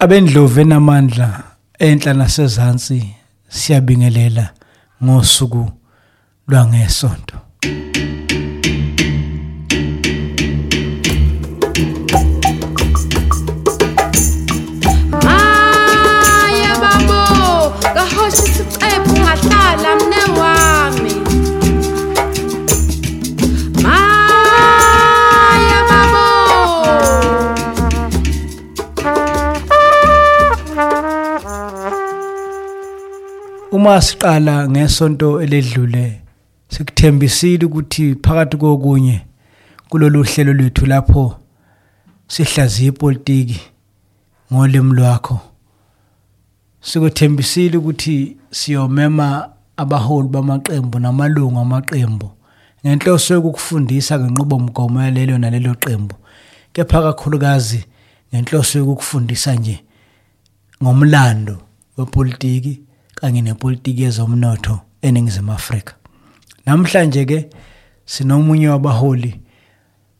abendlovu enamandla enhla nasezantsi siyabingelela ngosuku lwangesonto. Uma siqala ngesonto eledlule sikuthembisile ukuthi phakathi kokunye kulolu hlelo lwethu lapho sihlaziya ipolitiki ngolimi lwakho. Sikuthembisile ukuthi siyomema abaholi bamaqembu namalungu amaqembu ngenhloso yokukufundisa ngenqubomgomo yalelo nalelo qembu kepha kakhulukazi ngenhloso yokukufundisa nje ngomlando wepolitiki. Kanye nepolitiki yezomnotho eningizimu Afrika. Namhlanje ke sinomunye wabaholi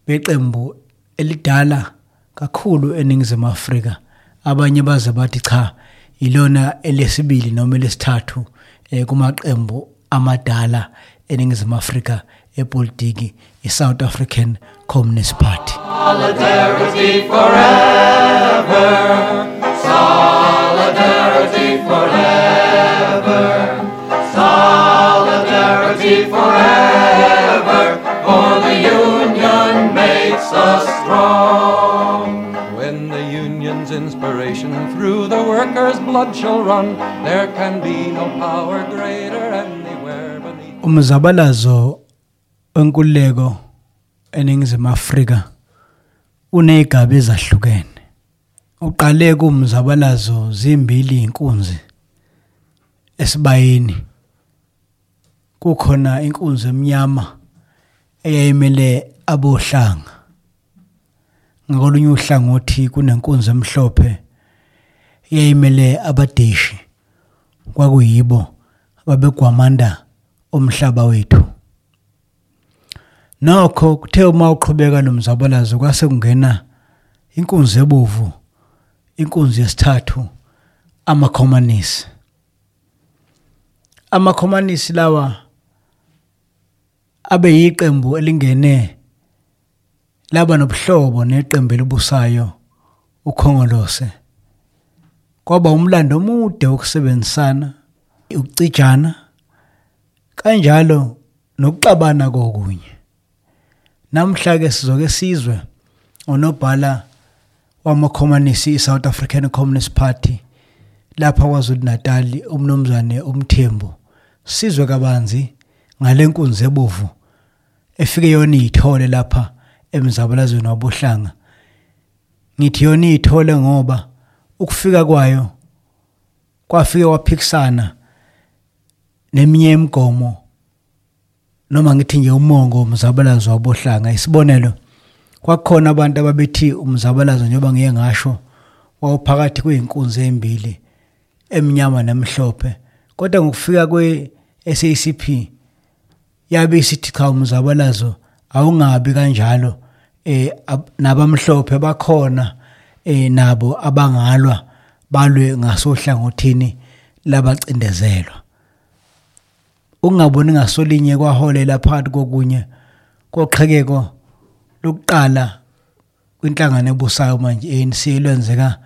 beqembu elidala kakhulu eningizimu Afrika. Abanye baze bathi cha ilona elesibili noma elesithathu eh, kumaqembu amadala eningizimu Afrika epolitiki iSouth African Communist Party. When the union's inspiration through the workers' blood shall run, there can be no power greater anywhere beneath. umzabalazo wenkululeko eningizimu Afrika unezigaba ezahlukene. Uqale kumzabalazo zimbili inkunzi esibayeni. Kukhona inkunzi emnyama eyayimele abohlanga. Ngakolunye uhlangothi kunenkunzi emhlophe eyayimele abadeshi. Kwakuyibo ababegwamanda umhlaba wethu. Nokho kuthe uma uqhubeka lo mzabalazo kwase kungena inkunzi ebovu inkunzi yesithathu amakhomanisi amakhomanisi lawa abe yiqembu elingene laba nobuhlobo neqembu elibusayo ukhongolose. Kwaba umlando omude wokusebenzisana ukucijana kanjalo nokuxabana kokunye. Namhla ke sizoke sizwe onobhala wamakhomanisi iSouth African Communist Party lapha kwaZulu Natal umnomzane umthembu. Sizwe kabanzi ngalenkunzi ebovu efike yona ithole lapha emzabalazweni wabohlanga. Ngithi yona ithole ngoba ukufika kwayo kwafike waphikisana neminye imigomo noma ngithi nje umongo umzabalazo wabohlanga. Isibonelo kwakukhona abantu ababethi umzabalazo njengoba ngiye ngasho wawuphakathi kwey'nkunzi ey'mbili emnyama nemhlophe. Kodwa ngokufika kwe-SACP yabe isithi cha umzabalazo awungabi kanjalo eh ab- nabamhlophe bakhona eh nabo abangalwa balwe ngasohlangothini labacindezelwa. Ungaboni ngasolinye kwaholela phakathi kokunye koqhekeko lokuqala kwinhlangano ebusayo manje ANC lwenzeka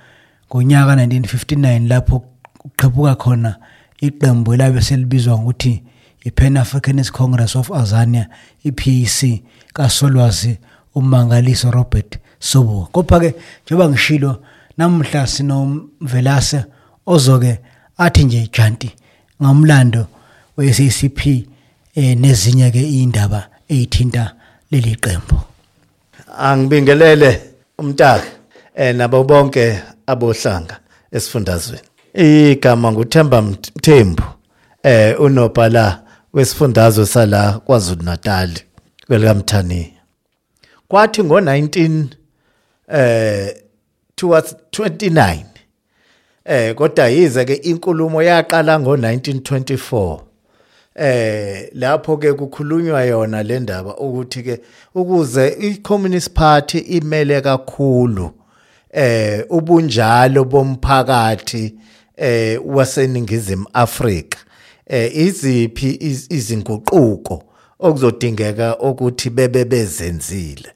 ngonyaka 1959 lapho kuqhephuka khona iqembu elabe selibizwa ngokuthi iPan Africanist Congress of Azania iPAC kaSolwazi umangaliso Robert Sobukwe. Kodwa ke njengoba ngishilo namhla sinomvelase ozoke athi nje janti ngamlando we-SACP eh nezinye ke indaba ezithinta leli qembu. Angibingelele umntaka eh nabo bonke abohlanga esifundazweni. Igama nguThemba Mthembu eh unobhala wesifundazwe sala kwaZulu Natal kwelikamthani. Kwathi ngo19 eh towards 29 eh kodwa yize ke inkulumo yaqala ngo1924 eh lapho ke kukhulunywa yona le ndaba ukuthi ke ukuze i-Communist Party imele kakhulu eh ubunjalo bomphakathi eh waseningizimu Afrika eh iziphi iz- izinguquko okuzodingeka ukuthi bebe bezenzile.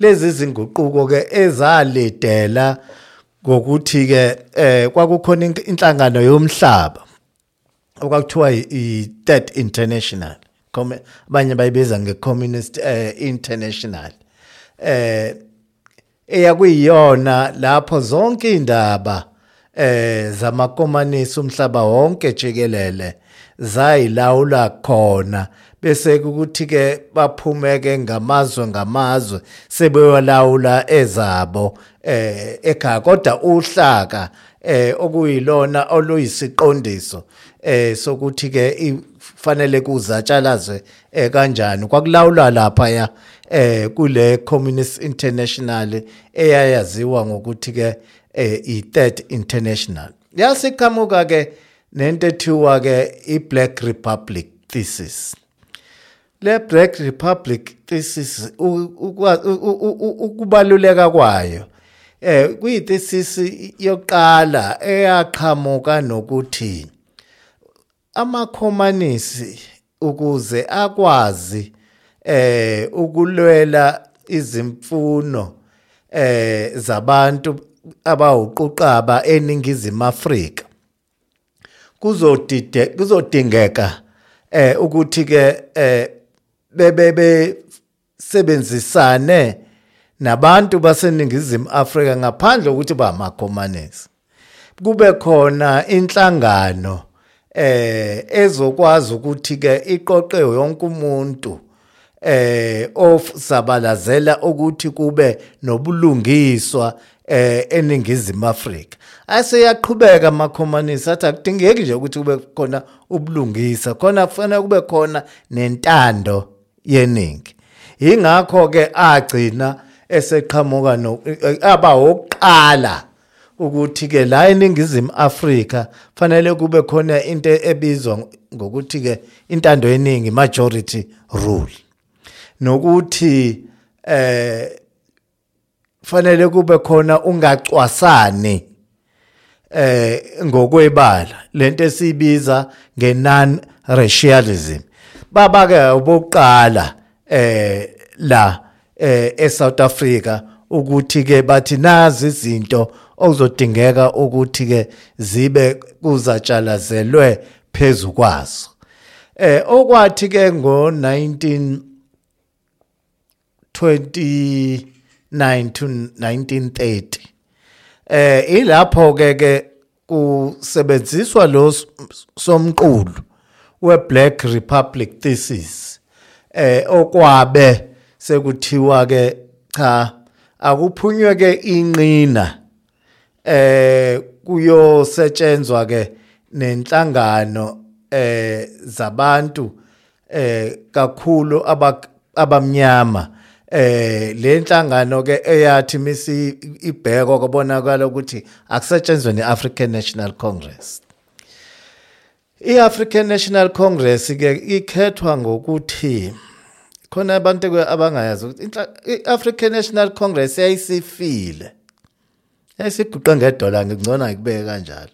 Lezi zinguquko ke ezalidela ngokuthi ke eh kwakukhona inhlangano yomhlaba okwakuthiwa i-Third International abanye bayibiza nge-Communist eh, International. Eh eyakuyiyona lapho zonke indaba eh zamakomanisi umhlaba wonke jikelele zayilawula khona. Bese ukuthi ke baphumeke ngamazwe ngamazwe sebeyolawula ezabo eh ekhaya. Kodwa uhlaka eh okuyilona oluyisiqondiso eh sokuthi ke fanele kuzatshalazwe eh kanjani? Kwakulawula lapha ya eh kule communist international eyayaziwa ngokuthi ke eh i-third international. Yasiqhamuka ke nento ethiwa ke i-black republic thesis. Le black republic thesis ukubaluleka kwayo eh kuyithesis yokuqala eyaqhamuka nokuthi amakhomanisi ukuze akwazi eh ukulwela izimfuno eh zabantu abawuquqaba eningizimu Afrika. Kuzodide kuzodingeka eh ukuthi ke eh bebe sebenzisane nabantu baseningizimu Afrika ngaphandle ukuthi bamakhomanisi. Kube khona inhlangano eh ezokwazi ukuthi ke iqoqe yonke umuntu eh osabalazela ukuthi kube nobulungiswa eh eningizimu Afrika. Aseyaqhubeka amakhomanisi athi akudingeki nje ukuthi kube khona ubulungisa khona kufanele kube khona nentando yeningi. Ingakho ke agcina eseqhamuka no aba oqala ukuthi ke la eningizimu Afrika fanele kube khona into ebizwa ngokuthi ke intando yeningi majority rule. Nokuthi eh fanele kube khona ungacwasani eh ngokwebala. Lento esibiza ngenon racialism baba ke obokuqala eh la eh eSouth Africa ukuthi ke bathi nazi izinto okuzodingeka ukuthi ke zibe kuzatshalazelwe phezulu kwazo. Eh okwathi ke ngo 19 29 to 1930 eh ilapho ke ke kusebenziswa lo somqulu weBlack Republic thesis eh okwabe sekuthiwa ke cha akuphunywe ke inqina eh kuyosetshenzwa ke nenhlangano eh zabantu eh kakhulu aba- abamnyama. Eh le nhlangano ke eyathi misi ibheko kubonakala ukuthi akusetshenzwe neAfrican National Congress. iAfrican National Congress ke ikhethwa ngokuthi khona abantu ke abangayazi ukuthi inhla- iAfrican National Congress yayisifile. Yayisiguqe ngedola ngingcona ngikubeke kanjalo.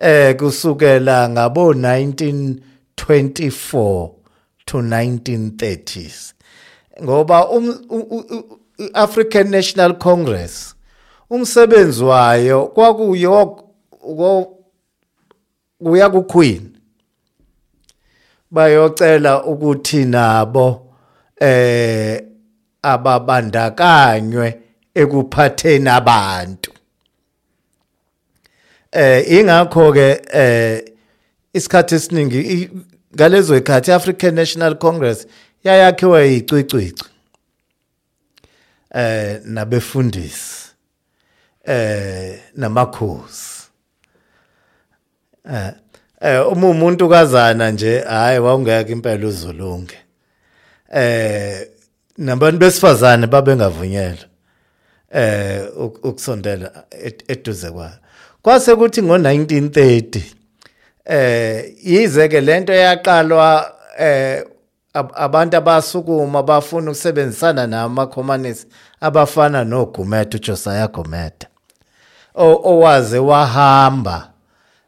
Eh kusukela ngabo 1924 to 1930s ngoba um African National Congress umsebenzi wayo kwakuyo kuya ku Queen bayocela ukuthi nabo eh ababandakanywe ekuphatheni abantu. Eh ingakho ke eh isikhathi esiningi i- ngalezo ikhathi African National Congress yayakhiwa yicwicwici eh nabefundisi eh namakhosi. Eh eh uma umuntu kazana nje hayi wawungeke impela uzulunge. Eh nabantu besifazane babengavunyelwa. Eh uk- ukusondela ed- eduze kwayo. Kwase kuthi ngo1930 eh yize ke lento yaqalwa eh ab- abantu abasukuma bafuna ukusebenzisana namakhomanisi abafana noGumede uJosiah Gumede o- owaze wahamba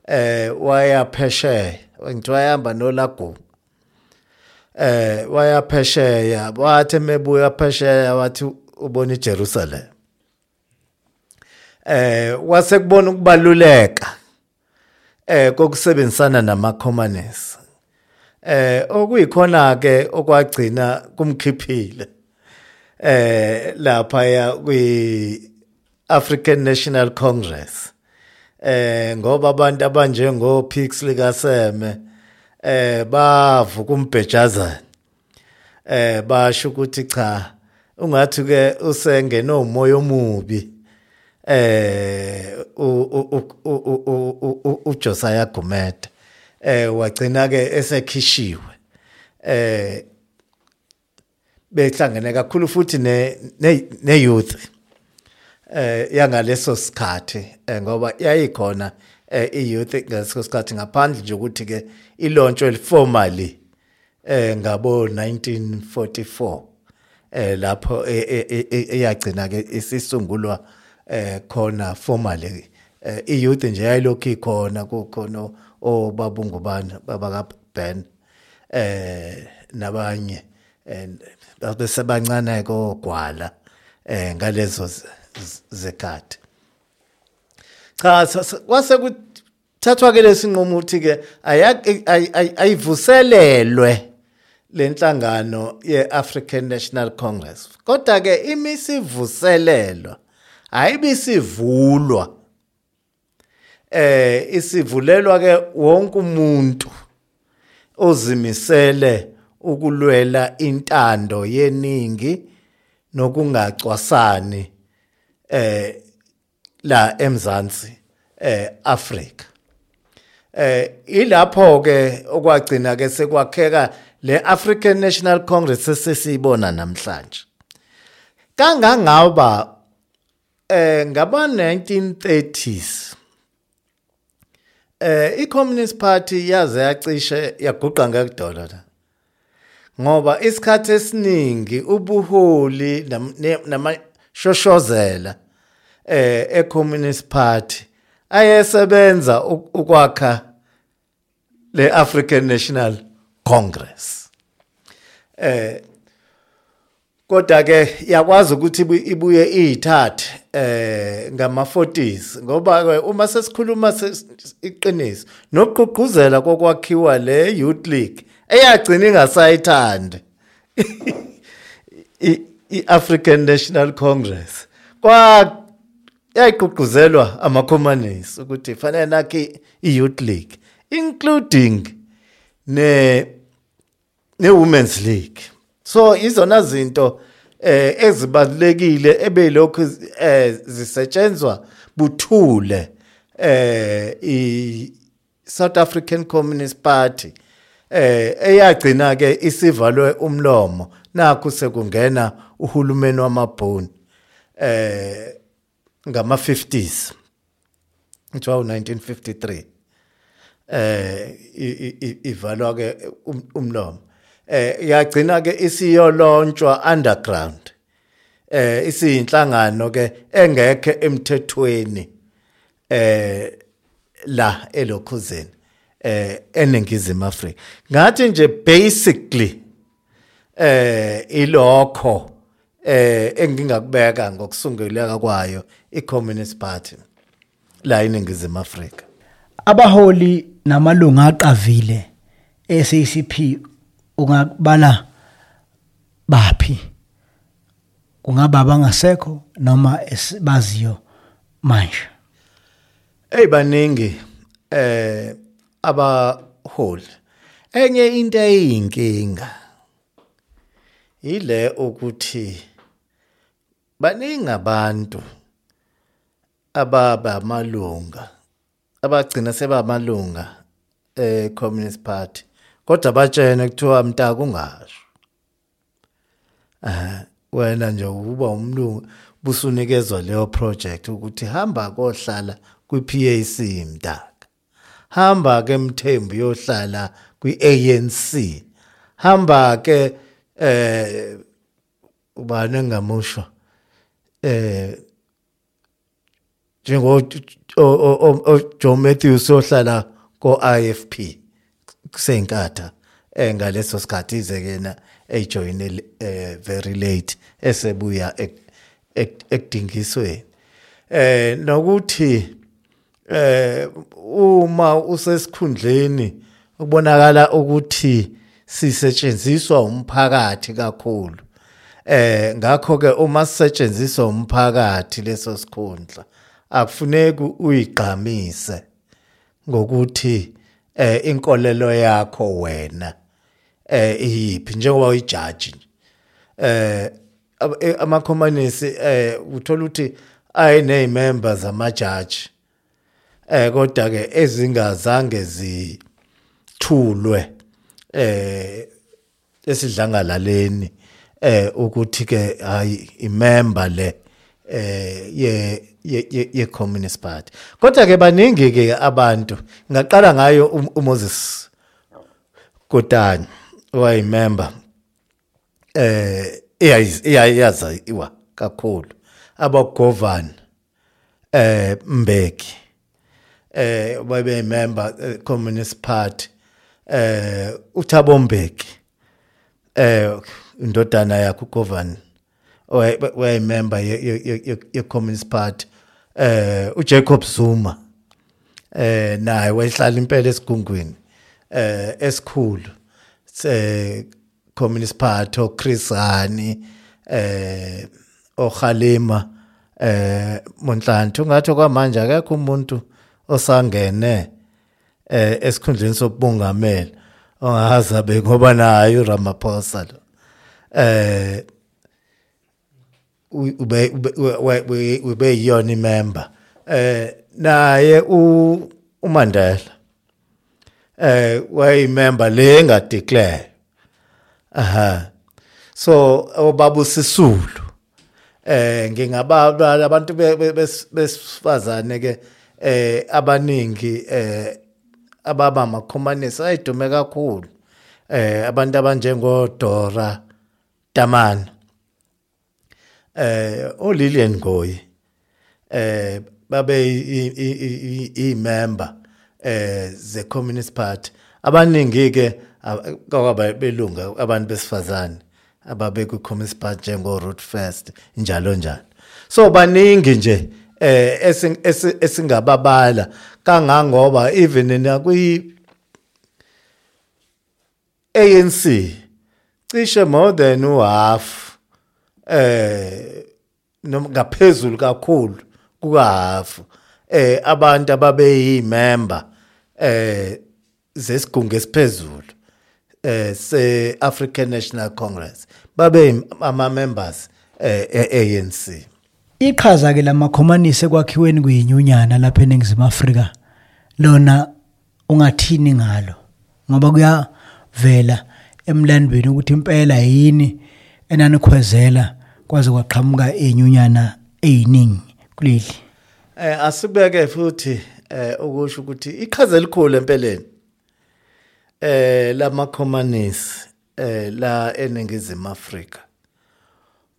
eh waya phesheya ngithi wayahamba nolagu eh waya phesheya wathi mebuya phesheya wathi ubona iJerusalem. Eh wase kubona ukubaluleka eh kokusebenzisana namakhomanisi eh okuyikhona ke okwagcina kumkhiphile eh lapha ya kwi African National Congress. Eh ngoba abantu abanjengo Pixley kaSeme eh bavuka umbhejazana. Eh basho ukuthi cha ungathi ke usengena umoya omubi. Eh uJosiah Gumede eh wagcina ke esekhishiwe eh behlangene kakhulu futhi ne ne youth eh yangaleso sikhathi eh, ngoba yayikhona eh, i-youth ngaleso sikhathi ngaphandle nje ukuthi ke ilontsho formally eh ngabo 1944 eh lapho e- e- e- e- eyagcina ke isisungulwa eh khona formally eh, i-youth nje yayilokhu ikhona kukhona obabungubana baba ka Ben eh nabanye eh bese bancane kogwala eh ngalezo zekhathi. Cha kwase kuthathwa ke lesinqumo ukuthi ke ayivuselelwe lenhlangano ye-African National Congress. Kodwa ke imisivuselelwa ayibisivulwa. Eh isivulelwa ke wonke umuntu ozimisele ukulwela intando yeningi nokungacwasani eh la emzansi eh Africa eh ilapho ke okwagcina ke sekwakheka le African National Congress esesiyibona namhlanje. Kangangaba eh ngaba 1930s eh i-Communist Party yaze yacishe yaguqa ngekudolo la ngoba isikhathi esiningi ubuholi nam- ne- namashoshozela eh e-Communist Party ayesebenza uk- ukwakha le African National Congress. Eh kodwa ke yakwazi ukuthi ibu- ibuye ithathe eh ngama 40s ngoba ke uma sesikhuluma ses- iqiniso nokugqugquzela kokwakhiwa le Youth League eyagcina ingasayithandi. I- i-African National Congress. Kwa yayigqugquzelwa amakhomanisi ukuthi fanele nakhe i-Youth League including ne ne-Women's League. So izona zinto eh ezibalekile ebelokhu eh zisetshenzwa buthule eh i South African Communist Party eh eyagcina ke isivalwe umlomo. Nakho sekungena uhulumeni wamabhoni eh ngama 50s kuthiwa 1953 eh ivalwa ke um- umlomo. Eh yagcina ke isiyolontshwa underground. Eh isiyinhlangano ke engekho emthethweni eh la elokhuzeni eh eningizimu Afrika. Ngathi nje basically eh ilokho eh engingakubeka ngokusunguleka kwayo i-Communist Party la eningizimu Afrika. Abaholi namalunga aqavile eSACP ungabala baphi? Kungaba abangasekho noma esibaziyo manje? Hey baningi eh abaholi. Enye into eyinkinga ile ukuthi baningi abantu ababa amalunga abagcina sebamalunga eh Communist Party. Kodwa batshene kuthiwa mntaka ungasho eh wena nje uba umlungu busunikezwa leyo project ukuthi hamba kohlala kwi-PAC mntaka. Hamba ke mthembu yohlala kwi-ANC hamba ke eh ubani engamusho? Eh njengo o- o- o- o- Joe Matthews ohlala ko IFP kusenkatha eh ngaleso sikhathi ize kena ejoin eh very late esebuya ek- ek- ekudingisweni. Eh nokuthi eh uma usesikhundleni ukubonakala ukuthi sisetshenziswa umphakathi kakhulu eh ngakho ke uma sisetshenziswa umphakathi leso sikhundla akufuneki uyigqamise ngokuthi eh inkolelo yakho wena eh iyiphi? Njengoba uyijaji eh ab- eh, amakhomanisi eh uthola ukuthi ayine members amajaji eh kodwa ke ezingazange zithulwe eh esidlangalaleni eh ukuthi ke hayi imember le eh ye ye ye- ye communist party. Kodwa ke baningi ke abantu ngaqala ngayo u- uMoses Kotani owayimember eh iyayaza iwa kakhulu. Abagovern eh Mbeki eh babe member eh, communist party eh uThabo Mbeki eh indodana yakhe ugovern owaye member ye ye- ye ye communist party. Eh uJacob Zuma eh naye wayehlala impela esigungwini eh esikhulu se communist party oChris Hani eh oKhalima eh Monhlanhla ungathi kwamanje akekho umuntu osangene eh esikhundleni sobungameli ongaza be ngoba naye uRamaphosa lo. Eh ube ube- ube yiyona imember eh naye u uMandela eh wayimember le engadeclare aha. So obaba Sisulu. Eh ngingabala abantu be- be- bes- besifazane ke eh abaningi eh ababa amakhomanisi ayidume kakhulu. Eh abantu abanjengo Dora Tamani eh uLillian Ngoyi eh babe i-member eh ze Communist Party. Abaningi ke kwaba belunga abantu besifazane ababe ku Communist Party njengo Ruth First njalo njalo. So baningi nje eh esin- esi- esingababala kangangoba even nakwi ANC cishe more than half eh noma ngaphezulu kakhulu kukahafu eh abantu ababeyimember eh zesigungu esiphezulu eh se African National Congress babe ama members eh e-ANC iqhaza ke lamakhomanisi ekwakhiweni kuyinyunyana lapha eNingizimu Afrika lona ungathini ngalo? Ngoba kuyavela emlandweni ukuthi impela yini enanikhwezela kwaze kwaqhamuka inyunyana eziningi kuleli. Eh asibeke futhi eh ukusho ukuthi iqhaza elikhulu empeleni. Eh lamakhomanisi eh la eningizimu Afrika.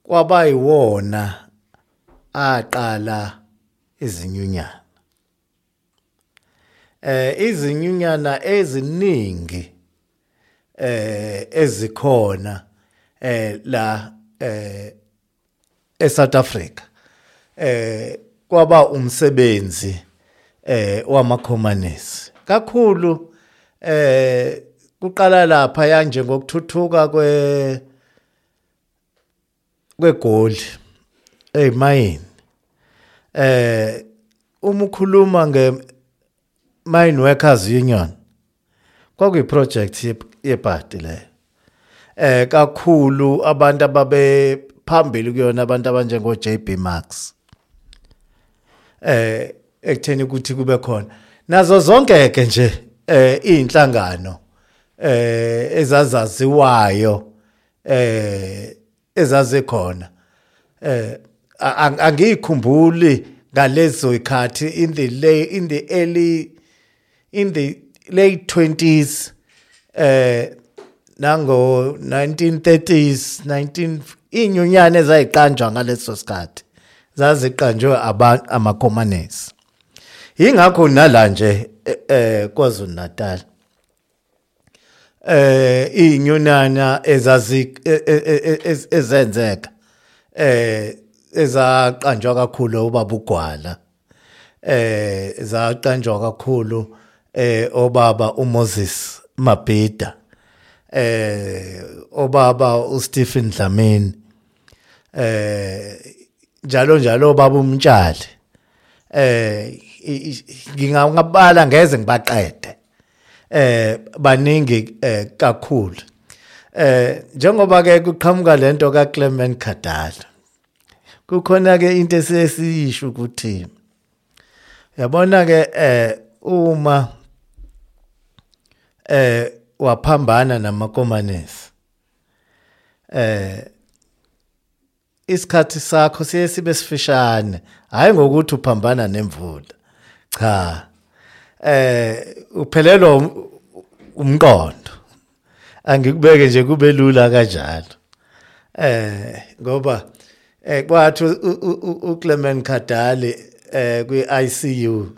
Kwaba yiwona aqala izinyunyana. Eh izinyunyana eziningi eh ezikhona eh la eh eSouth Africa eh kwaba umsebenzi eh wamakhomanisi kakhulu eh kuqala lapha yanje ngokuthuthuka kwe kwegoli eyimayini eh uma ukhuluma nge mine workers union kwakuyiproject yebhadi le. Eh kakhulu abantu ababe phambili kuyona abantu abanjengo JB Max. Eh ekutheni ukuthi kube khona. Nazo zonke ke nje eh inhlangano eh ezazaziwayo eh ezazikhona eh a- a- angiyikhumbuli ngalezo ikhathi in the late in the early in the late 20s eh nango 1930s 19 inyunyane ezayiqanjwa ngaleso sikhathi. Zaziqanjwe abantu amakhomanisi ingakho nala nje eh, eh KwaZulu Natal eh inyunana ezazi e- e- e- ez- ezenzeka eh ezaqanjwa kakhulu ubaba ugwala eh zaqanjwa kakhulu eh obaba uMoses Mabhida. Eh obaba uStephen Dlamini eh njalo njalo baba umtshali. Eh ngingabala ngeze ngibaqede. Eh baningi eh kakhulu. Eh njengoba ke kuqhamuka lento kaClement Khadala kukhona ke into esesiyisho ukuthi yabona ke eh uma eh waphambana namakomanisi. Eh isikhathi sakho siye sibe sifishane hayi ngokuthi uphambana nemvula. Cha eh uphelelwa um- umqondo. Angikubeke nje kube lula kanjalo. Eh ngoba eh kwathi uClement Khadali eh kwi ICU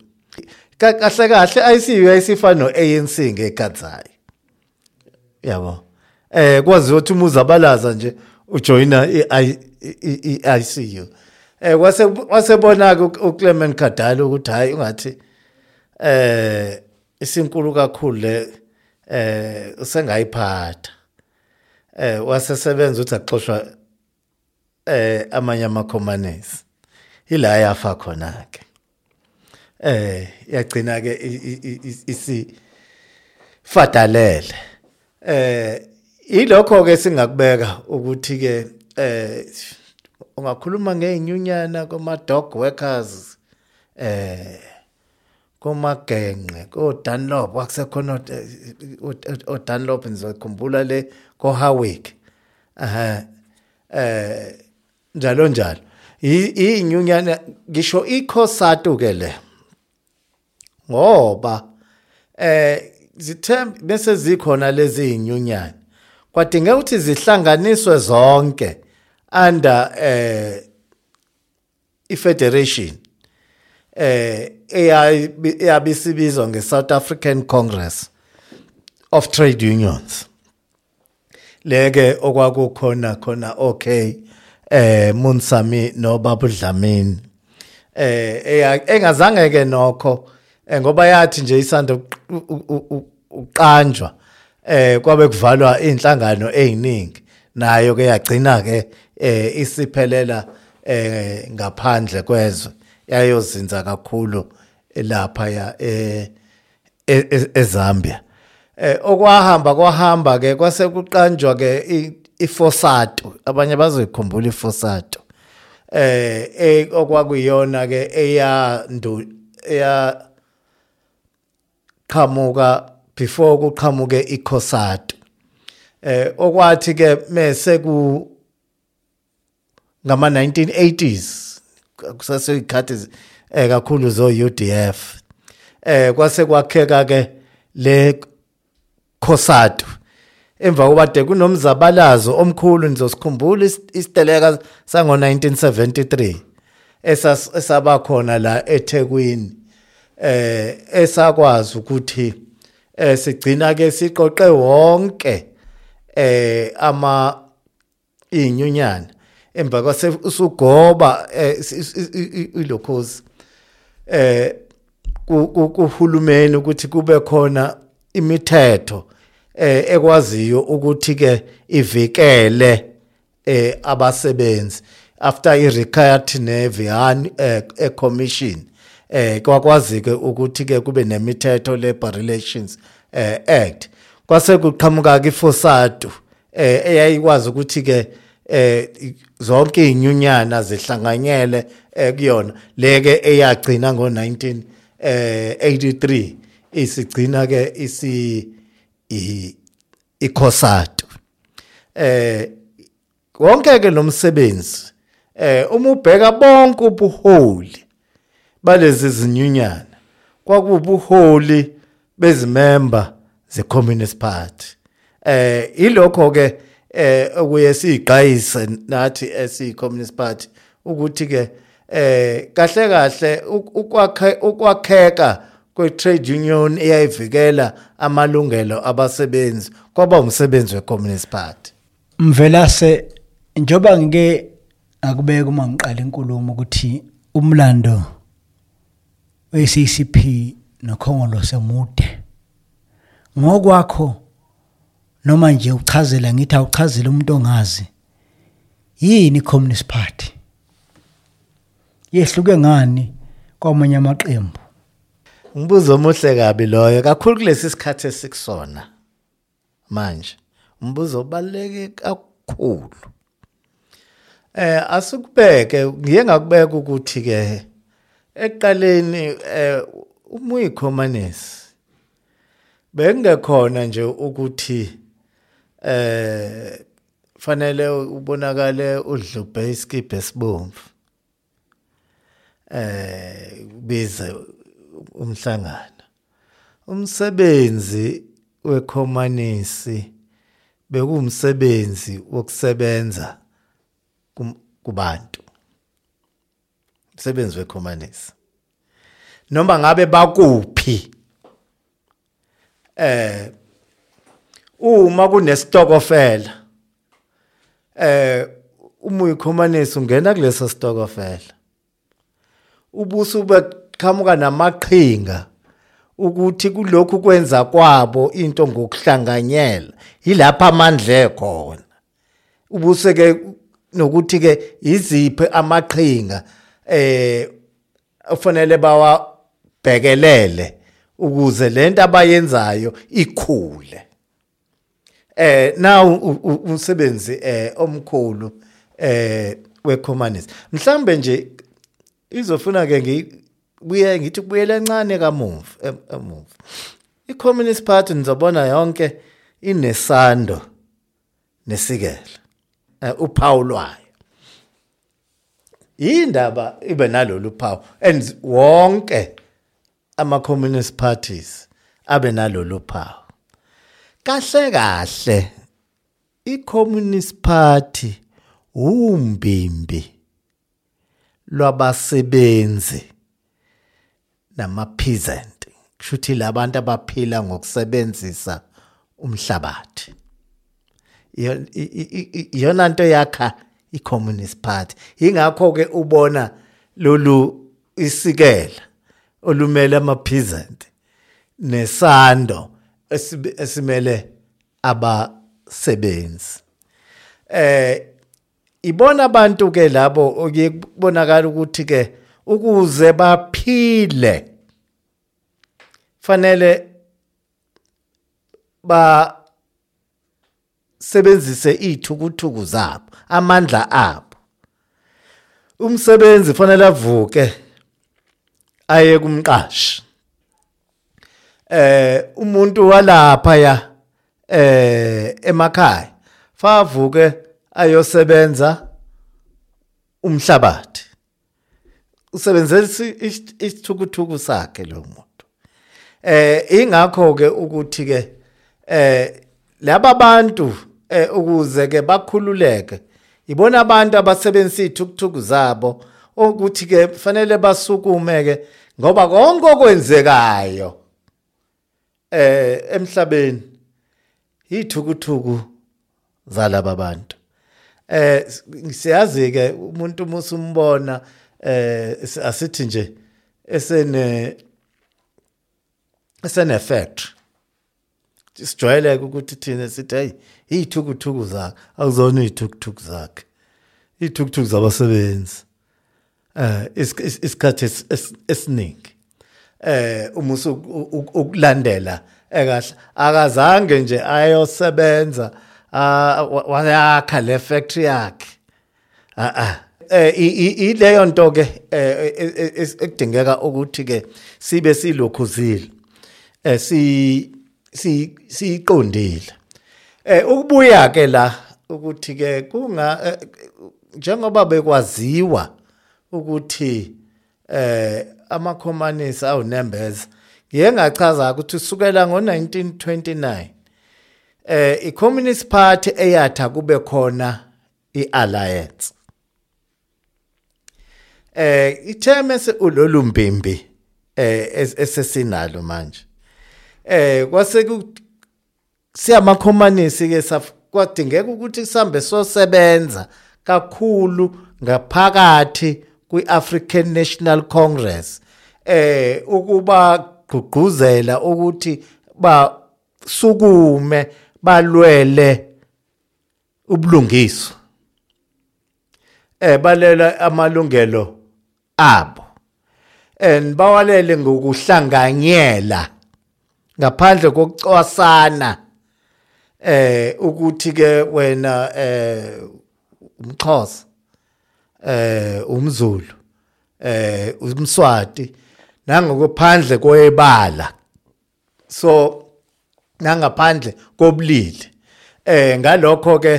Ka- kahle kahle ICU ayisifana noANC ngekhathayi yabo. Eh kwazi ukuthi umuzabalaza nje ujoina i-ICU eh wase wasebona ke uClement Khadali ukuthi hayi ungathi eh isinkulu kakhulu le eh usengayiphatha. Eh wasesebenza ukuthi axoshwa eh amanye amakhomanisi ila yafa khona ke eh yagcina ke isi fadalele eh ilokho ke singakubeka ukuthi ke eh ungakhuluma ngeinyunyana kuma dog workers eh komagenqe ko Dunlop akusekhona o Dunlop nizokhumbula le ko Hawick aha eh njalo njalo I- inyunyana ngisho ikhosatu ke le ngoba eh zithembe bese zikhona lezi inyunyana kwadingeka ukuthi zihlanganiswe zonke under eh ifederation eh eyabi- eyabisibizwa ngeSouth African Congress of Trade Unions. Leke okwakukhona khona okay eh Munsami no Babu Dlamini eh engazange ke nokho eh, ngoba yathi nje isanda uqanjwa eh kwabe kuvalwa inhlangano eziningi nayo ke yagcina ke eh isiphelela eh ngaphandle kwezwe. Yayozinza kakhulu lapha ya eh e- e- eZambia. Eh okwahamba kwahamba ke kwase kuqanjwa ke ifosato abanye bazikhumbula ifosato eh e- okwakuyona ke eya eya qhamuka before kuqhamuke iCosato eh okwathi ke mase ku ngama 1980s kusase ikhathi eh kakhulu zo UDF eh kwase kwakheka ke le Cosato emva kobade kunomzabalazo omkhulu nizosikhumbula is- isiteleka sango 1973 esas- esaba khona la eThekwini. Eh esakwazi ukuthi eh sigcina ke siqoqe wonke eh ama inyunyana emva kwase usugoba eh, ilokhozi eh ku- kuhulumeni ukuthi kube khona imithetho eh ekwaziyo ukuthi ke ivikele eh abasebenzi. After i retired nevian eh commission eh kwakwazi ke ukuthi ke kube nemithetho labor relations eh act. Kwase kuqhamuka ke ifosado eh eyayikwazi ukuthi ke eh zonke inyunyana zihlanganyele eh, kuyona. Leke eyagcina ngo19 eh 83 isigcina ke isi i- ikhosato eh wonke ke lomsebenzi eh uma ubheka bonke ubuholi balezi zinyunyana kwakubuholi bezimember ze Communist Party. Eh ilokho ke eh okuye siqhayise nathi esi Communist Party ukuthi ke eh kahle kahle uk- ukwakhe ukwakheka kwe-trade union eyayivikela amalungelo abasebenzi kwaba umsebenzi we-communist party. Mvelase njoba ngike akubeka uma ngiqala inkulumo ukuthi umlando we-CCP nokhongolo semude ngokwakho noma nje uchazela ngithi awuchazele umuntu ongazi yini i-communist party yehluke ngani kwamanye amaqembu Umbuzo omuhle kabi loyo kakhulu kulesi sikhathi esikusona manje. Umbuzo obaleke kakhulu. Eh asukubeke ngiye ngakubeka ukuthi ke eqaleni eh umuyikhomanisi bengekhona nje ukuthi eh fanele ubonakale udlubhe iskibhe sibomvu eh bize umhlangano. Umsebenzi wekhomanisi bekuwumsebenzi wokusebenza kubantu. Umsebenzi wekhomanisi noma ngabe bakuphi eh uma kunestokofela eh uma uyikhomanisi ungena kuleso stokofela ubuso beqhamuka namaqhinga ukuthi kulokhu kwenza kwabo into ngokuhlanganyela yilapha amandla ekhona. Ubuse ke nokuthi ke iziphi amaqhinga eh ufanele bawabhekelele ukuze lento abayenzayo ikhule. Eh now umsebenzi eh omkhulu eh wecommunist. Mhlambe nje izofuna ke ngibuye ngithi kubuyela encane kamuva em- emuva. I-communist party nizobona yonke inesando nesikela eh, uphawu lwayo. Indaba ibe nalolu phawu and wonke ama communist parties abe nalolu phawu. Kahle kahle i communist party umbimbi lwabasebenzi nama peasant kushuthi labantu abaphila ngokusebenzisa umhlabathi. Iyo- i- i- i- iyona nto yakha i-communist party. Ingakho ke ubona lolu isikela olumele ama-peasant nesando esimele abasebenzi. Eh ibona abantu ke labo okuye kubonakala ukuthi ke ukuze baphile fanele ba sebenzise ithukuthuku zabo amandla abo. Umsebenzi fanele avuke aye kumqashi. Eh umuntu walapha ya eh emakhaya favuke ayosebenza umhlabathi. Usebenzisa is- isithukuthuku sakhe lo muntu. Eh ingakho ke ukuthi ke eh laba bantu eh ukuze ke bakhululeke. Ibona abantu abasebenzisa ithukuthuku zabo ukuthi ke fanele basukume ke ngoba konke okwenzekayo eh emhlabeni ithukuthuku zalaba bantu. Eh siyazi ke umuntu musumbona eh asithi nje esene esene factory sijwayeleke ukuthi thina sithi hey iy'thukuthuku zakhe akuzona iy'thukuthuku zakhe. Iy'thukuthuku zabasebenzi. Eh is- is- isikhathi es- es- esiningi. Eh uma ukulandela ekahle akazange nje ayosebenza wa- wayakha le factory yakhe. Ah ah eh ileyo nto ke eh, eh, eh, eh, ekudingeka ukuthi ke sibe silokhuzile eh si siqondile eh ukubuya ke la ukuthi ke kunga eh, njengoba bekwaziwa ukuthi eh amakhomanisi awunembeza ngiye ngachaza ukuthi usukela ngo1929 eh i-communist party eyatha kube khona i-alliance. Eh ithemese ulolumbimbi eh es- esesinalo manje. Eh kwase siyamakhomanisi ke kwadingeka ukuthi sihambe sosebenza kakhulu ngaphakathi kwi-African National Congress eh ukuba gqugquzela ukuthi basukume balwele ubulungiswa eh balela amalungelo abo and bawalele ngokuhlanganyela ngaphandle kokucwasana eh ukuthi ke wena eh umxhosa eh umzulu eh umswati nangokuphandle koyebala so nangaphandle kobulili eh ngalokho ke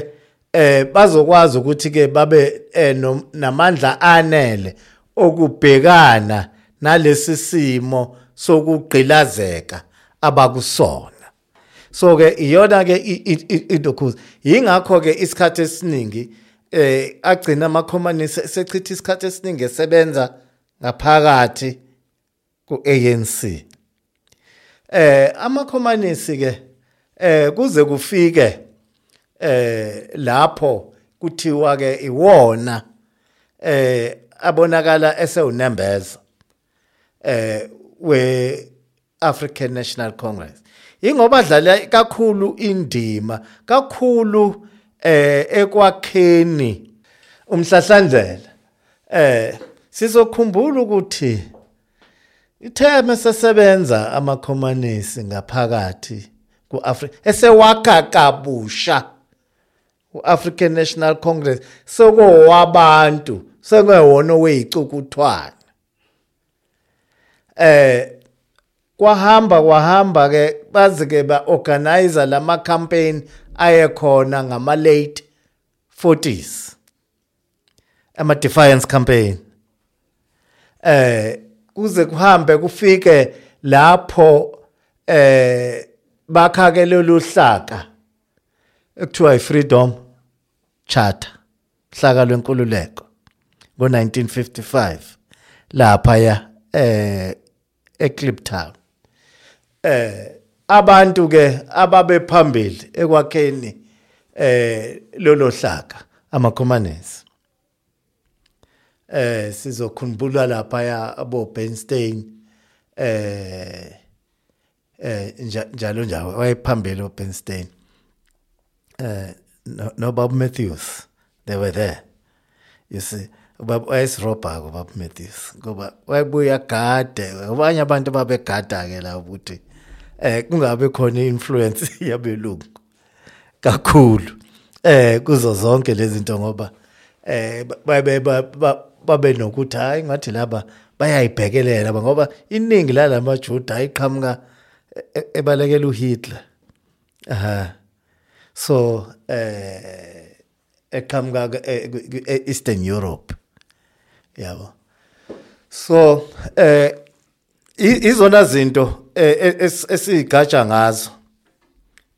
eh bazokwazi ukuthi ke babe eh, namandla anele okubhekana nalesi simo sokugqilazeka abakusona. So ke iyona ke indokhuza ingakho ke isikhathi esiningi eh agcina amakhomanisi sechitha isikhathi esiningi esebenza ngaphakathi ku-ANC eh amakhomanisi ke eh kuze kufike eh lapho kuthiwa ke iwona eh abonakala esewunembeza eh we African National Congress. Ingoba dlala kakhulu indima kakhulu eh ekwakheni umhlahlandlela eh sizokhumbula ukuthi itheme sesebenza amakhomanisi ngaphakathi kuAfrica esewakha kabusha uAfrican National Congress sokowabantu sekuyewona weyicukuthwana eh kwahamba kwahamba ke bazi ke ba organizer lama campaign ayekhona ngama late 40s ama defiance campaign. Eh kuze kuhambe kufike lapho eh bakhake lolu hlaka ekuthiwa i-freedom charter hlaka lwenkululeko ngo-1955 lapha ya eh eCliptown eh abantu ke ababe phambili ekwakheni eh lolo hlaka amakhomanisi. Eh sizokhumbula lapha ya abo Bernstein eh eh nja- njalo njalo wayephambili uBernstein. Eh no, no Bob Matthews they were there. You see ubaba wayesirobha ubaba Matthews ngoba wayebuya gade abanye abantu babegada ke la ukuthi eh kungabe khona influence yabelungu kakhulu. Eh kuzo zonke lezi zinto ngoba eh babe ba- babe nokuthi hayi ngathi laba bayayibhekelela ngoba iningi lalamajuda ayiqhamuka e- e- ebalekela uHitler. Aha. So eh eqhamuka ke- e- ku- e- Eastern Europe. Yabo. So eh izona zinto eh, es- esigatsha ngazo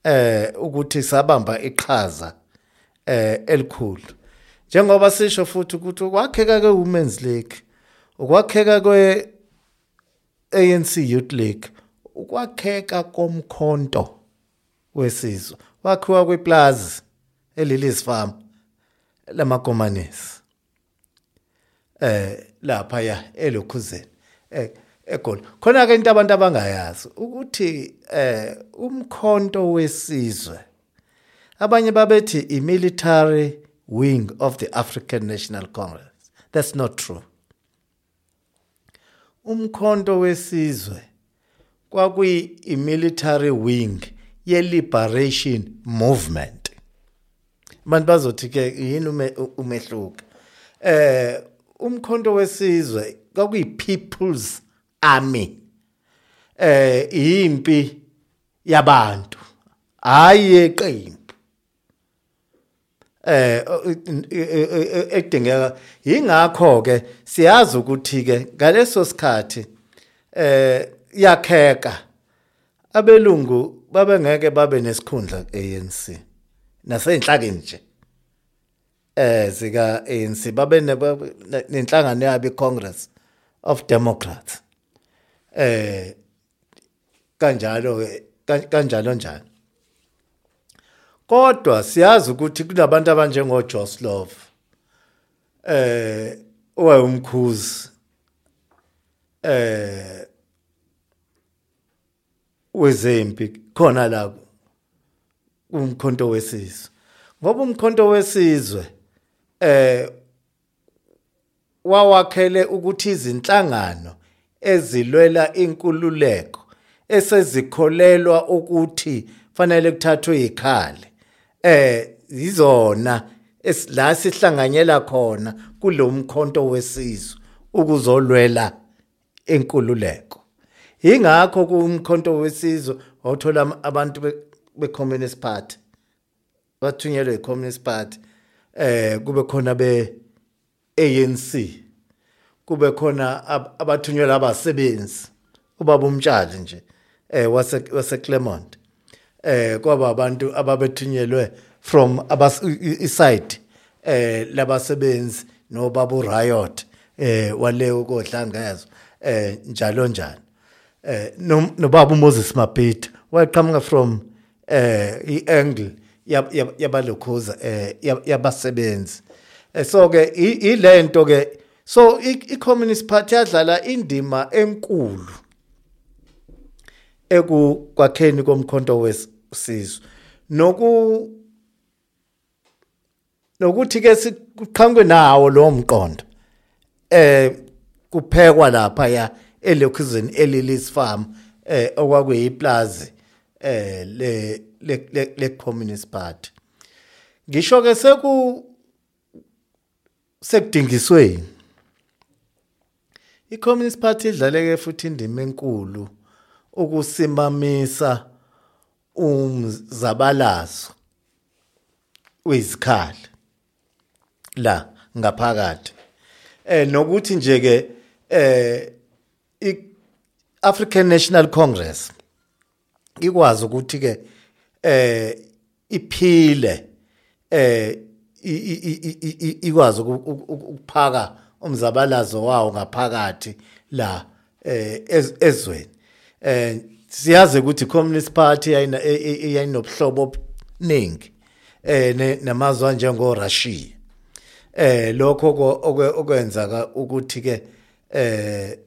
eh ukuthi sabamba iqhaza eh elikhulu. Njengoba sisho futhi ukuthi ukwakheka kwe-women's league ukwakheka kwe ANC Youth League ukwakheka komkhonto wesizwe wakhiwa kweplaza elilis farm lamakomanisi eh lapha ya elokhuzeni eh egoli khona ke into abantu abangayazi ukuthi eh umkhonto wesizwe abanye babethi i military wing of the African National Congress. That's not true. Umkhonto wesizwe kwakuyi i military wing ye liberation movement. Abantu bazothi ke yini ume- umehluko? Eh umkhonto wesizwe kwakuyi people's army eh impi yabantu. Hayi yeqembu. Eh edingeka ingakho ke siyazi ukuthi ke ngaleso sikhathi eh yakheka. Abelungu babengeke babe nesikhundla ANC nasenhlakeni nje. Eh sika ANC babe ne- ne- nenhlangano yabo iCongress of Democrats. Eh kanjalo ke kan- kanjalo njalo kodwa siyazi ukuthi kunabantu abanjengo Joslov eh owayumkhuzi eh wezempi khona la umkhonto wesizwe. Ngoba umkhonto wesizwe eh wawakhele ukuthi izinhlangano ezilwela inkululeko esezikholelwa ukuthi fanele kuthathwe ikhali. Eh izona la sihlanganyela khona kulomkhonto wesizwe ukuzolwela inkululeko. Ingakho kumkhonto wesizwe othola am- abantu be- be-communist party bathunyelwe i-communist party eh kube khona be ANC kube khona ab- abathunyelwa abasebenzi. Ubaba umtshali nje eh wase wase Claremont eh kwaba abantu ababethunyelwe from abas iside eh labasebenzi nobaba riot eh wale ukodlangezo eh njalo njalo. Eh no- nobaba uMoses Mapete waqhamuka from eh iangle yab- yab- yabalokhuza eh yab- yabasebenzi. Eh, so ke ilento ke so i-communist party yadlala indima enkulu ekukwakheni komkhonto wesizwe noku nokuthi ke siqhamuke nawo lo mqondo eh kuphekwa lapha ya elokhuzeni elilis farm eh okwakuyiplaza eh le le- le communist party. Ngisho ke seku sekudingisweni i-communist party idlaleke futhi indima enkulu ukusimamisa umzabalazo wezikhali la ngaphakathi. Eh nokuthi nje ke eh African National Congress ikwazi ukuthi ke eh iphile eh ikwazi uku- uku- uku- ukuphaka umzabalazo wawo ngaphakathi la eh ez- ezweni. Eh siyazi ukuthi communist party yayina e- e- yayinobuhlobo obuningi eh namazwe njengo Russia eh lokho okwenza ukuthi ke eh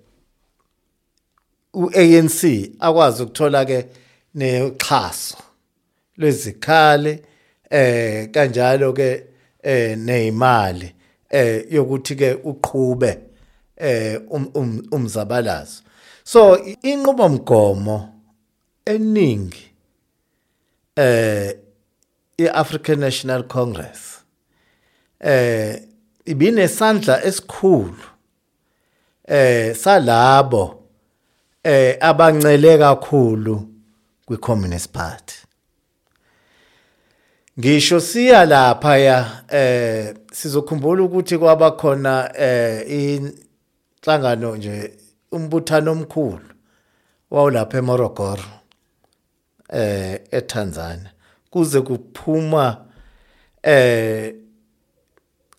uANC akwazi ukuthola ke nexhaso lwezikhali eh kanjalo ke eh nezimali eh yokuthi ke uqhube eh um- um- umzabalazo. So inqubo mgomo eningi eh iAfrican National Congress eh ibinesandla esikhulu eh salabo eh abancele kakhulu kwiCommunist Party. Ngisho siya lapha ya eh sizokhumbula ukuthi kwaba khona eh inhlangano nje umbuthano omkhulu wawulapha eMorogoro eh eTanzania. Kuze kuphuma eh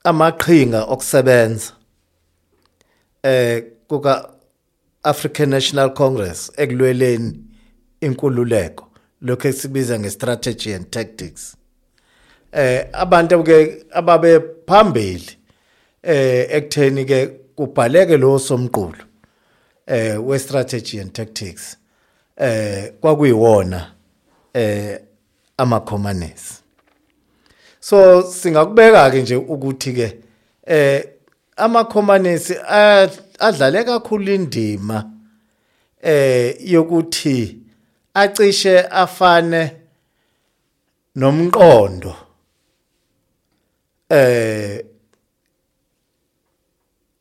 amaqhinga okusebenza eh kuka African National Congress ekulweleni inkululeko. Lokho esibiza ngestrategy and tactics. Eh abantu ke ababe phambili eh ekutheni ke kubhaleke lo somqulu eh we strategy and tactics eh kwakuyiwona eh amakhomanisi so singakubeka ke nje ukuthi ke eh amakhomanisi a- adlale kakhulu indima eh yokuthi acishe afane nomqondo. Eh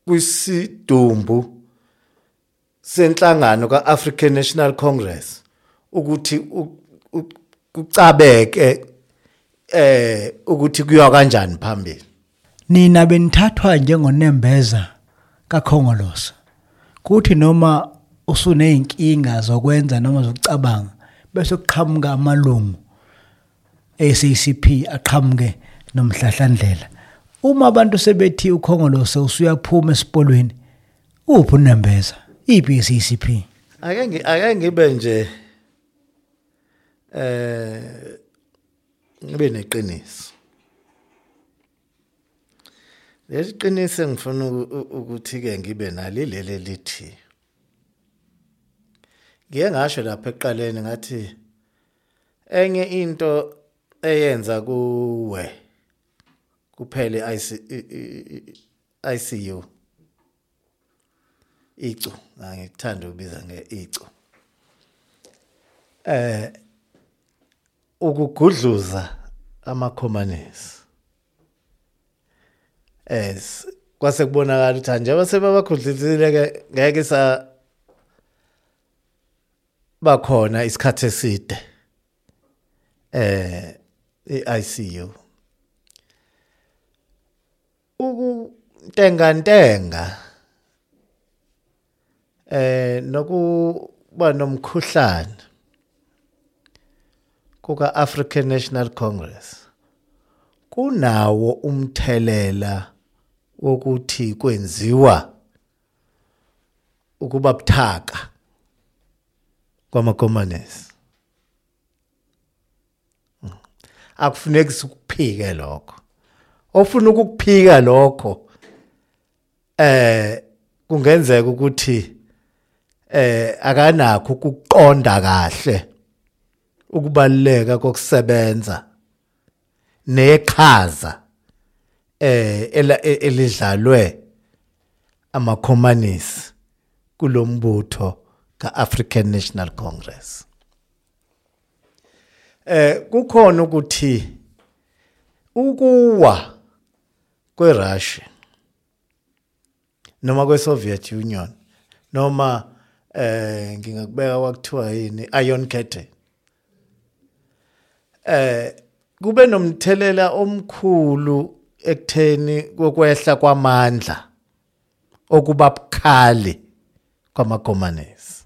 kwisidumbu senhlangano kaAfrican National Congress ukuthi u- u- kucabeke eh ukuthi kuyiwa kanjani phambili. Nina benithathwa njengonembeza kakhongolosa kuthi noma usuneyinkinga zokwenza noma zokucabanga bese kuqhamuka amalungu eSACP aqhamuke nomhlahlandlela. Uma abantu sebethi ukhongolose usuyaphuma esipolweni uphi unembeza? Iphi iCCP ake ake ngibe nje eh ngibe neqiniso. Lesiqiniso engifuna ukuthi ke ngibe nalo leli lithi ngiye ngasho lapha ekuqaleni ngathi enye into eyenza kuwe kuphele ICU icu ngikuthanda ukubiza ngeicu eh ukugudluza amakhomanisi. Es kwase kubonakala ukuthi njengoba sebabagudluzile ke ngeke sa bakhona isikhathi eside. Eh iICU ukutenga ntenga eh nokuba nomkhuhlane kuka African National Congress kunawo umthelela wokuthi kwenziwa ukuba buthaka kwamakomanisi akufuneki sikuphike lokho. Ofuna ukukuphika lokho eh kungenzeka ukuthi eh akanakho ukuqonda kahle ukubaluleka kokusebenza neqhaza eh e- elidlalwe amakhomanisi kulombutho kaAfrican National Congress. Eh kukhona ukuthi ukuwa kweRussia noma kweSoviet Union noma eh ngingakubeka kwakuthiwa yini Iron Curtain eh kube nomthelela omkhulu ekutheni kokwehla kwamandla okuba bukhali kwamakomanisi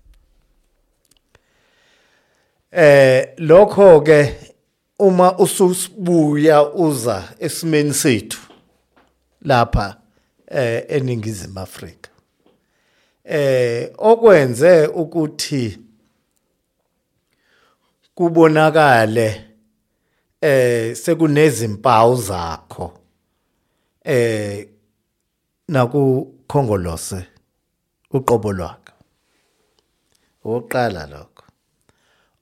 eh lokho ke uma ususibuya uza esimeni sethu lapha eh eningizimu Afrika. Eh okwenze ukuthi kubonakale eh sekunezimpawu zakho eh naku khongolose uqobo lwakhe oqala lokho.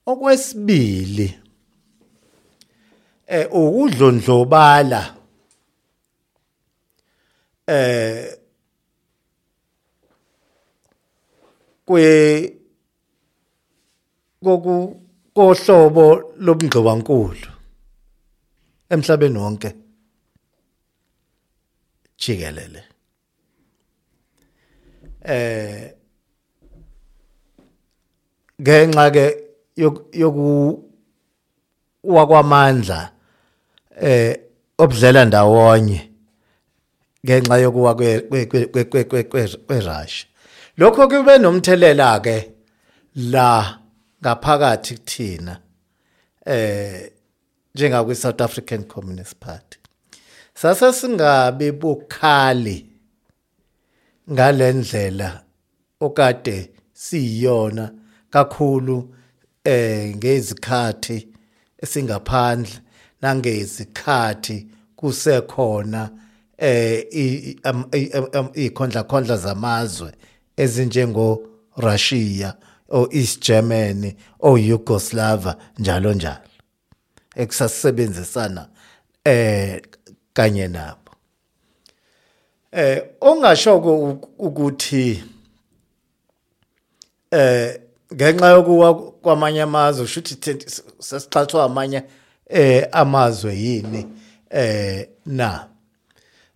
Okwesibili eh ukudlondlobala eh kwe koku kohlobo lobungqwankulu emhlabeni wonke. Jikelele. Eh ngenxa ke yoku wakwamandla eh obudlela ndawonye ngenxa yokuwa kwe kwe- kwe- kwe- kwe- kwe- kwe- kweRussia lokho kube nomthelela ke la ngaphakathi kuthina eh njengakwi South African Communist Party. Sase singabe bukhali ngalendlela okade siyona kakhulu eh ngezikhathi esingaphandle nangezikhathi kusekhona eh i- am- i- am- ikhondla khondla zamazwe ezinjengo Russia o East Germany o Yugoslavia njalo njalo. Ekusasebenzisana eh kanye nabo. Eh ongashoko uk- ukuthi eh ngenxa yokuwa kwamanye amazwe thina sesixhathwa amanye eh amazwe yini eh na?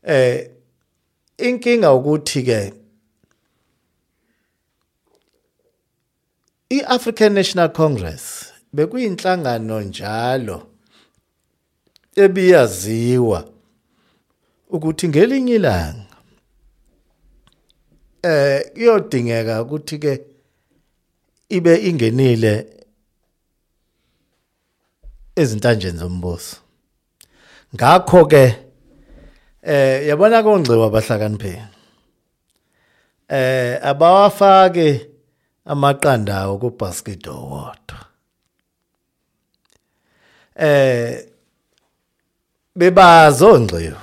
Eh inkinga ukuthi ke iAfrican National Congress bekuyinhlangano njalo ebiyaziwa ukuthi ngelinye ilanga eh kuyodingeka ukuthi ke ibe ingenile ezintanjeni zombuso. Ngakho ke Eh yabona kongciwa abahlakaniphile. Eh abawafake amaqandawo ku basket owodwa. Eh bebazo ngciwa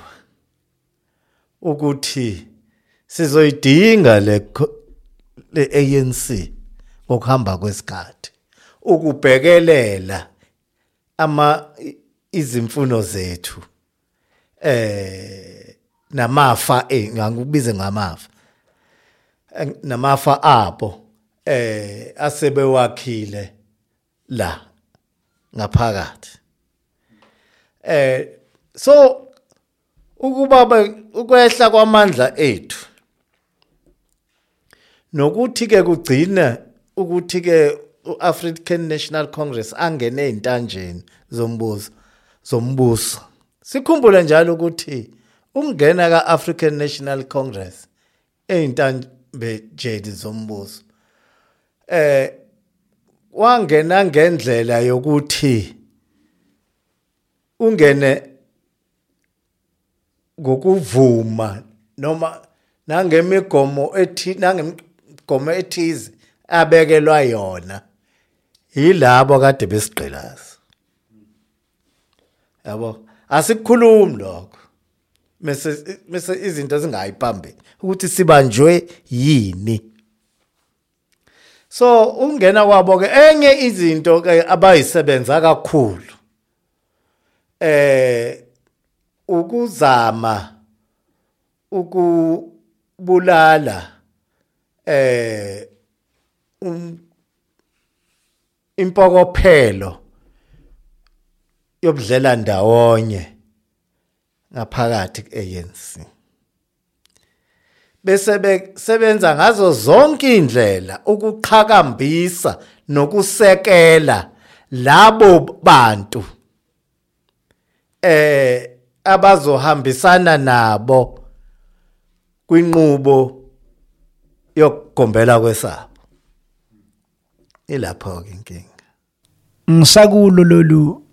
ukuthi sizoyidinga le le ANC ngokuhamba kwesikhathi ukubhekelela ama izimfuno zethu eh namafa eh ngikubize ngamafa. Namafa abo eh asebewakhile la ngaphakathi. Eh so ukuba ba- ukwehla kwamandla ethu nokuthi ke kugcina ukuthi ke uAfrican National Congress angene ezintanjeni zombuso zombuso. Sikhumbule njalo ukuthi ukungena kaAfrican National Congress ezintanjeni zombuso eh wangena ngendlela yokuthi ungene ngokuvuma noma nangemigomo ethi nangemigomo ethize abekelwa yona yilabo kade besigqilaza yabo? Asikukhulumi lokho. Mase mase izinto zingayiphambi ukuthi sibanjwe yini. So ungena kwabo ke enye izinto ke abayisebenza kakhulu eh ukuzama ukubulala eh um impokophelo yobudlela ndawonye ngaphakathi kuANC bese besebenza ngazo zonke indlela ukuqhakambisa nokusekela labo bantu eh abazohambisana nabo kwinqubo yokugombela kwesabo. Ilapho ke inkinga. Ngisakulo lolu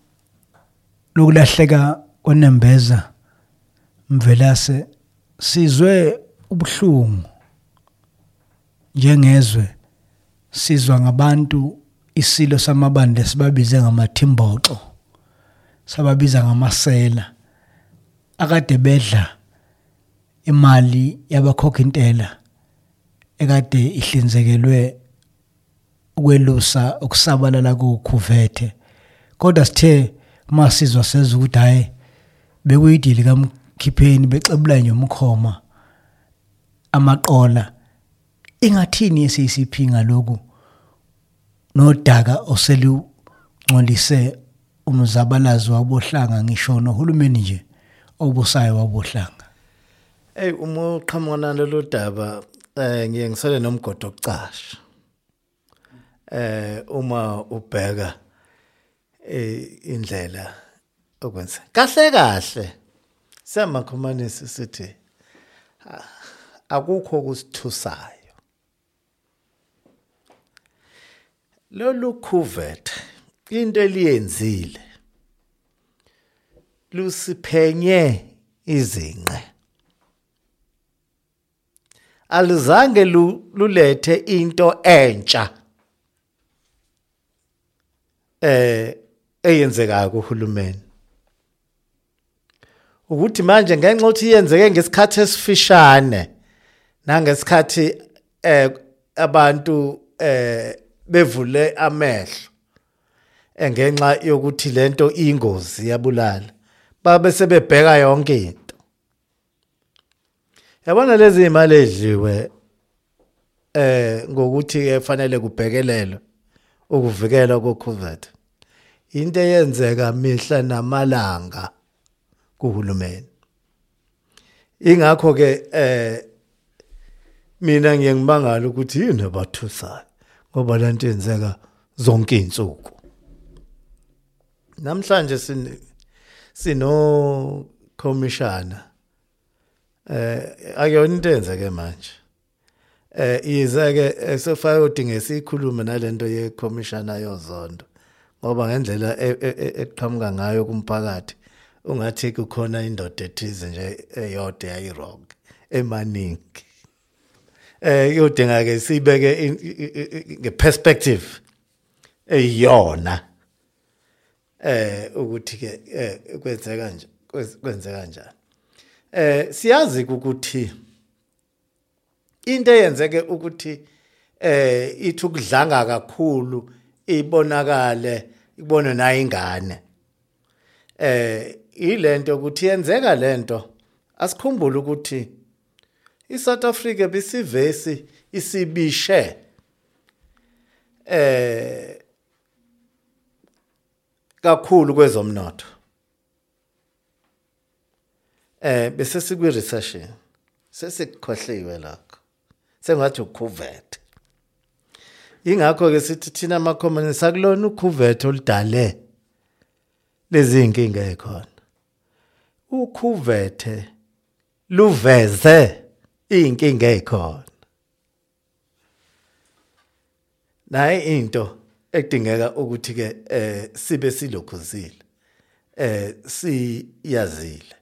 lokulahleka kwenembeza mvelase sizwe ubuhlungu. Njengezwe sizwa ngabantu isilo samabande sibabize ngamathimboxo sababiza ngamasela. Akade bedla imali yabakhokha intela ekade ihlinzekelwe ukwelusa ukusabalala kokhuvethe kodwa sithe masizwa seza ukuthi hayi bekuyidili kamkhipheni becebula nje umkhoma amaqola. Ingathini SACP ngaloku nodaka oselungcolise umzabalazo wabohlanga ngisho nohulumeni nje obusayo wabohlanga. Ey uma uqhamuka nalolu daba eh ngiye ngisele nomgodo okucasha. Eh uma ubheka indlela okwenza. Kahle kahle siyamakhomanisi sithi ah, akukho kusithusayo. Lolu kuvet into eliyenzile lusiphenye izinqe alizange lu- lulethe into entsha eh eyenzekayo kuhulumeni. Ukuthi manje ngenxa ukuthi yenzeke ngesikhathi esifishane nangesikhathi eh abantu eh bevule amehlo engenxa yokuthi lento ingozi yabulala babe sebebheka yonke into. Yabona lezi imali edliwe eh ngokuthi efanele kubhekelelwe ukuvikela koCovid into eyenzeka mihla namalanga kuhulumeni. Ingakho ke eh mina ngiye ngibangala ukuthi yini abathusayo ngoba lento yenzeka zonke izinsuku namhlanje sin sino commissioner eh akuyona into eyenzeke manje. Eh ize ke sefaya udinga sikhulume nalento ye commissioner yozondo. Ngoba ngendlela e- e- e- eqhamuka ngayo kumphakathi ungathi kukhona indoda ethize nje eyodwa yayirong emaningi. Eh yodinga ke sibeke ngeperspective eyiyona. Eh ukuthi ke eh, kwenzeka nje kwenzeka kanjani eh siyazi ukuthi into eyenzeke ukuthi eh ithi ukudlanga kakhulu ibonakale ibone nayo ingane eh ilento ukuthi yenzeka lento. Asikhumbule ukuthi iSouth Africa bisivesi isibishe. Eh kakhulu kwezomnotho. Eh bese sikwi recession sesikhohliwe lakho sengathi ukhuvethe ingakho ke sithi thina amakhomani sakulona ukhuvethe oludale lezi inkinga ekhona ukhuvethe luveze inkinga ekhona naye into edingeka ukuthi ke eh sibe silokhuzile eh siyazile.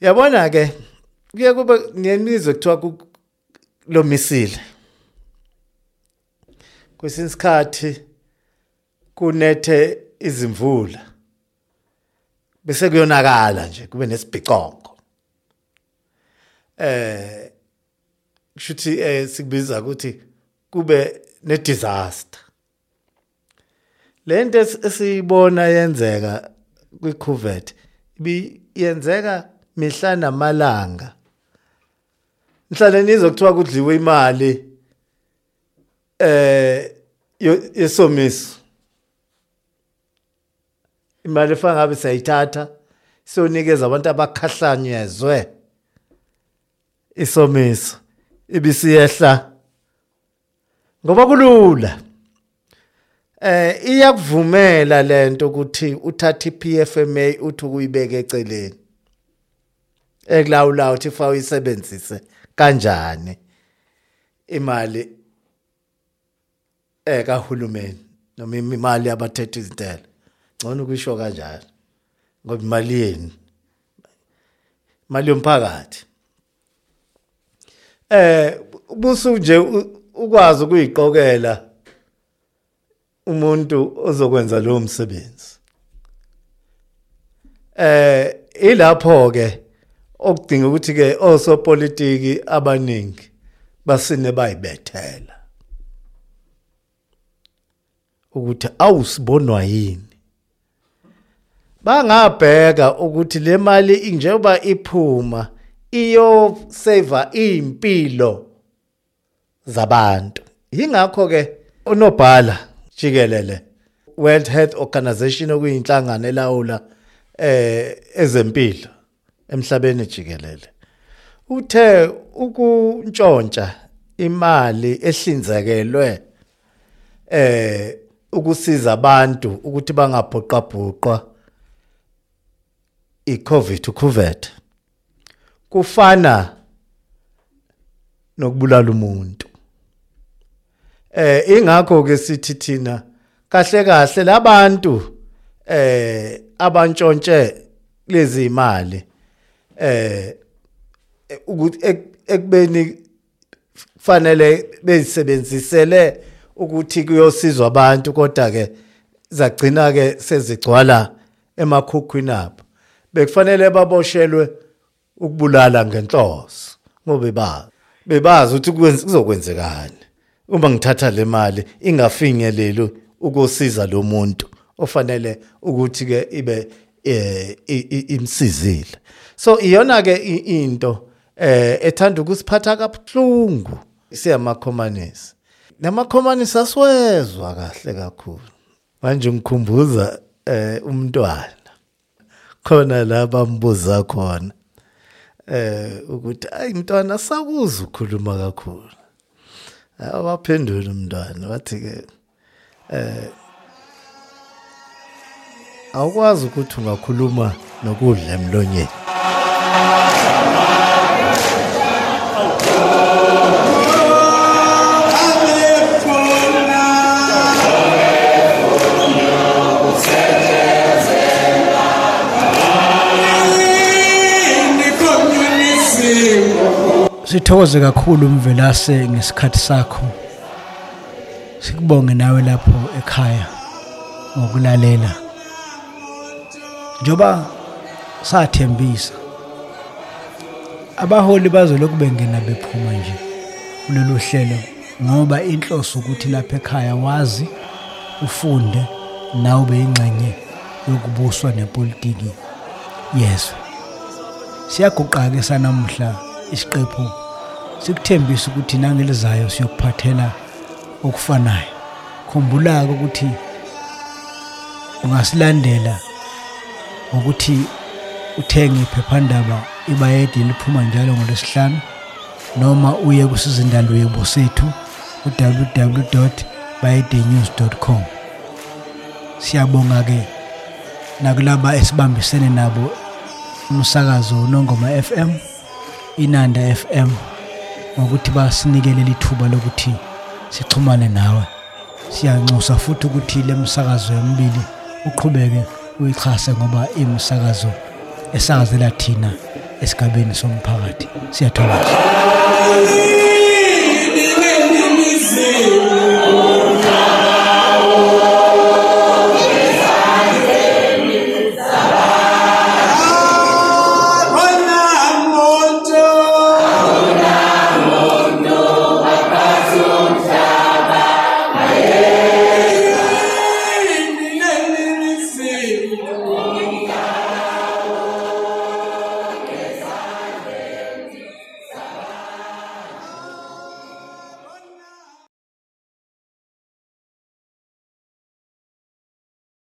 Yabona ke kuye kube nemizwe kuthiwa ku- lo misile kwesinye isikhathi kunethe izimvula bese kuyonakala nje kube nesibhicongo. Eh kushuthi eh sikubiza ukuthi kube ne disaster lento es- esiyibona yenzeka kwiCovid ibi yenzeka mihla namalanga. Mhlawumbe nizokuthiwa kudliwe imali eh yesomiso imali efana ngabe sayithatha siyonikeza abantu abakhahlanyezwe. Isomiso ibisiyehla. Ngoba kulula. Eh iyakuvumela lento ukuthi uthathe iPFMA uthi ukuyibeka eceleni. Ekulawula uthi fa uyisebenzise kanjani imali ekahulumeni noma imali yabathethe izintela. Ngcono ukuyisho kanjalo ngoba imali yeni imali yomphakathi. Eh busu nje ukwazi ukuyiqokela umuntu ozokwenza lo msebenzi. Eh ilapho ke okudinga ukuthi ke osopolitiki abaningi basine bayibethela. Ukuthi awusibonwa yini? Bangabheka ukuthi le mali njengoba iphuma iyo save impilo zabantu. Ingakho ke unobhala jikelele World Health Organization okuyinhlangano elawula eh ezempilo emhlabeni jikelele. Uthe ukuntshontsha imali ehlinzekelwe eh ukusiza abantu ukuthi bangabhoqabhoqwa iCovid uCovid kufana nokubulala umuntu. Eh ingakho ke sithi thina kahle kahle labantu eh abantshontshe lezi imali eh ukuthi ek- ekubeni fanele bezisebenzisele ukuthi kuyosizwa abantu kodwa ke zagcina ke sezigcwala emakhukhwini abo. Bekufanele baboshelwe ukubulala ngenhloso ngoba ba bebazi ukuthi kuzokwenzekani. Uma ngithatha le mali ingafinyeleli ukosiza lo muntu ofanele ukuthi ke ibe i- imsizile. So iyona ke into eh ethanda ukusiphatha kabuhlungu siyamakhomanisi namakhomanisi aswezwa kahle kakhulu. Manje ngikhumbuza eh umntwana. Khona la bambuza khona eh ukuthi ayi mntwana sakuza ukukhuluma kakhulu. Awaphendula umntwana wathi ke eh awukwazi ukuthi ungakhuluma nokudla emlonyeni. Sithokoze kakhulu umvelase ngesikhathi sakho. Sikubonge nawe lapho ekhaya ngokulalela. Njoba sathembisa abaholi bazoloku bengena bephuma nje kulolu hlelo ngoba inhloso ukuthi lapha ekhaya wazi ufunde nawe ube ingxenye yokubuswa nepolitiki yezwe siyaguqa-ke sanamuhla isiqephu sikuthembisa ukuthi nangelizayo siyokuphathela okufanayo. Khumbula-ke ukuthi ungasilandela ngokuthi uthenge iphephandaba ibayedi liphuma njalo ngolwesihlanu noma uye kusizindalo yebo sethu www.bayedenews.com siyabonga ke nakulaba esibambisene nabo umsakazo nongoma FM inanda FM ngokuthi basinikele lithuba lokuthi sixhumane nawe. Siyanxusa futhi ukuthi le msakazo yomibili uqhubeke uyixhase ngoba imisakazo esakazela thina esigabeni somphakathi. Siyathokoza.